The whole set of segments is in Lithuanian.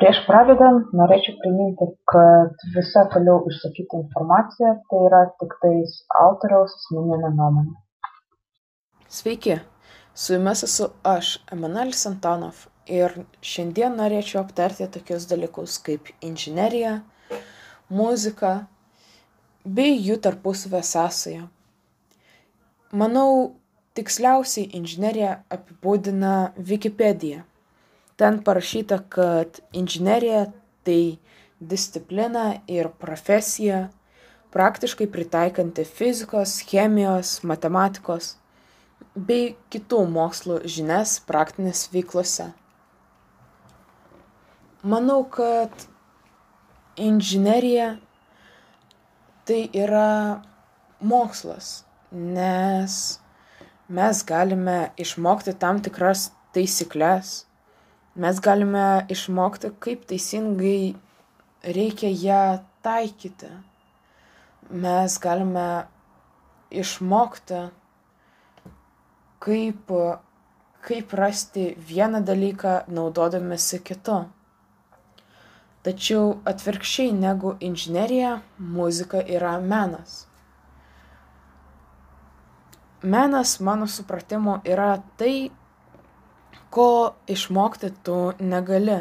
prieš pradedant norėčiau priminti kad visa toliau išsakyta informacija tai yra tiktais autoriaus asmeninė nuomonė Sveiki, su jumis esu aš, Emanuelis Antonov, ir šiandien norėčiau aptarti tokius dalykus kaip inžinerija, muzika bei jų tarpusavę sąsaja. Manau, tiksliausiai inžineriją apibūdina Wikipedia. Ten parašyta, kad inžinerija tai disciplina ir profesija, praktiškai pritaikanti fizikos, chemijos, matematikos bei kitų mokslų žinias praktinės veiklose. Manau, kad inžinerija tai yra mokslas, nes mes galime išmokti tam tikras taisykles, mes galime išmokti, kaip teisingai reikia ją taikyti. Mes galime išmokti, kaip, kaip rasti vieną dalyką naudodamėsi kitu. Tačiau atvirkščiai negu inžinerija, muzika yra menas menas mano supratimu yra tai, ko išmokti tu negali.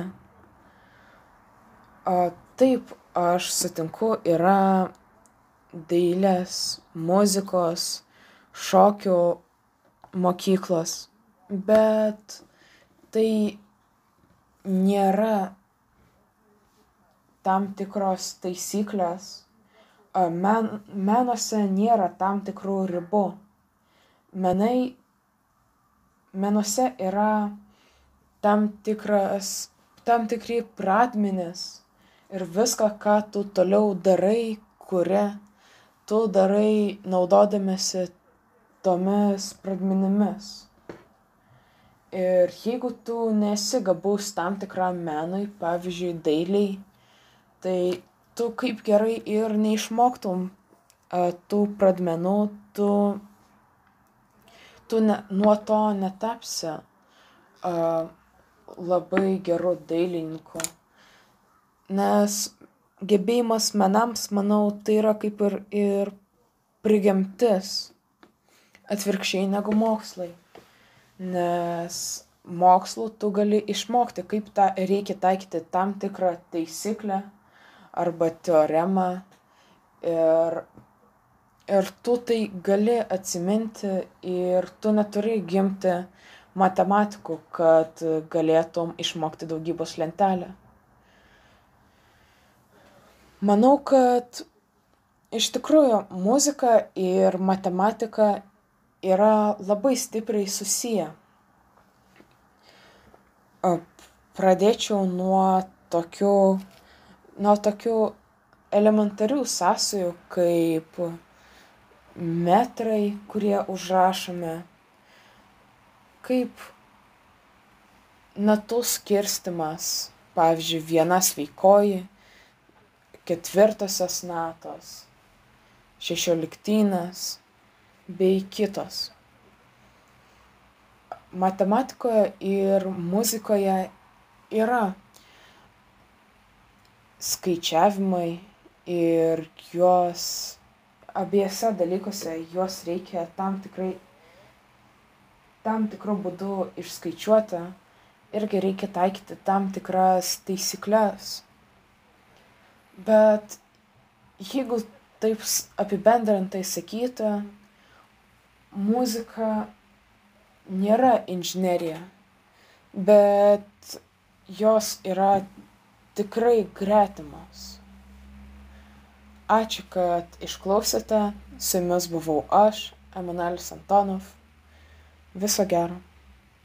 O, taip, aš sutinku, yra dailės, muzikos, šokių mokyklos, bet tai nėra tam tikros taisyklės. Men, menuose nėra tam tikrų ribų menai menuose yra tam tikras tam tikri pradmenys ir viską ką tu toliau darai kuri tu darai naudodamiesi tomis pradmenimis. Ir jeigu tu nesi gabus tam tikram menui pavyzdžiui dailei tai tu kaip gerai ir neišmoktum tų pradmenų tu tu ne, nuo to netapsi uh, labai geru dailininku. Nes gebėjimas menams, manau, tai yra kaip ir, ir prigimtis atvirkščiai negu mokslai. Nes mokslu tu gali išmokti, kaip tą reikia taikyti tam tikrą taisyklę arba teoremą ir ir tu tai gali atsiminti ir tu neturi gimti matematiku, kad galėtum išmokti daugybos lentelę. Manau, kad iš tikrųjų muzika ir matematika yra labai stipriai susiję. Pradėčiau nuo tokių, nuo tokių elementarių sąsajų kaip metrai, kurie užrašomi, kaip natų skirstimas, pavyzdžiui, viena sveikoji, ketvirtosios natos, šešioliktynas bei kitos. Matematikoje ir muzikoje yra skaičiavimai ir juos abiejuose dalykuose juos reikia tam tikrai tam tikru būdu išskaičiuoti irgi reikia taikyti tam tikras taisykles. Bet jeigu taip apibendrintai sakyti, muzika nėra inžinerija, bet jos yra tikrai gretimos ačiū kad išklausėte. Su jumis buvau aš emanuelis antonov. Viso gero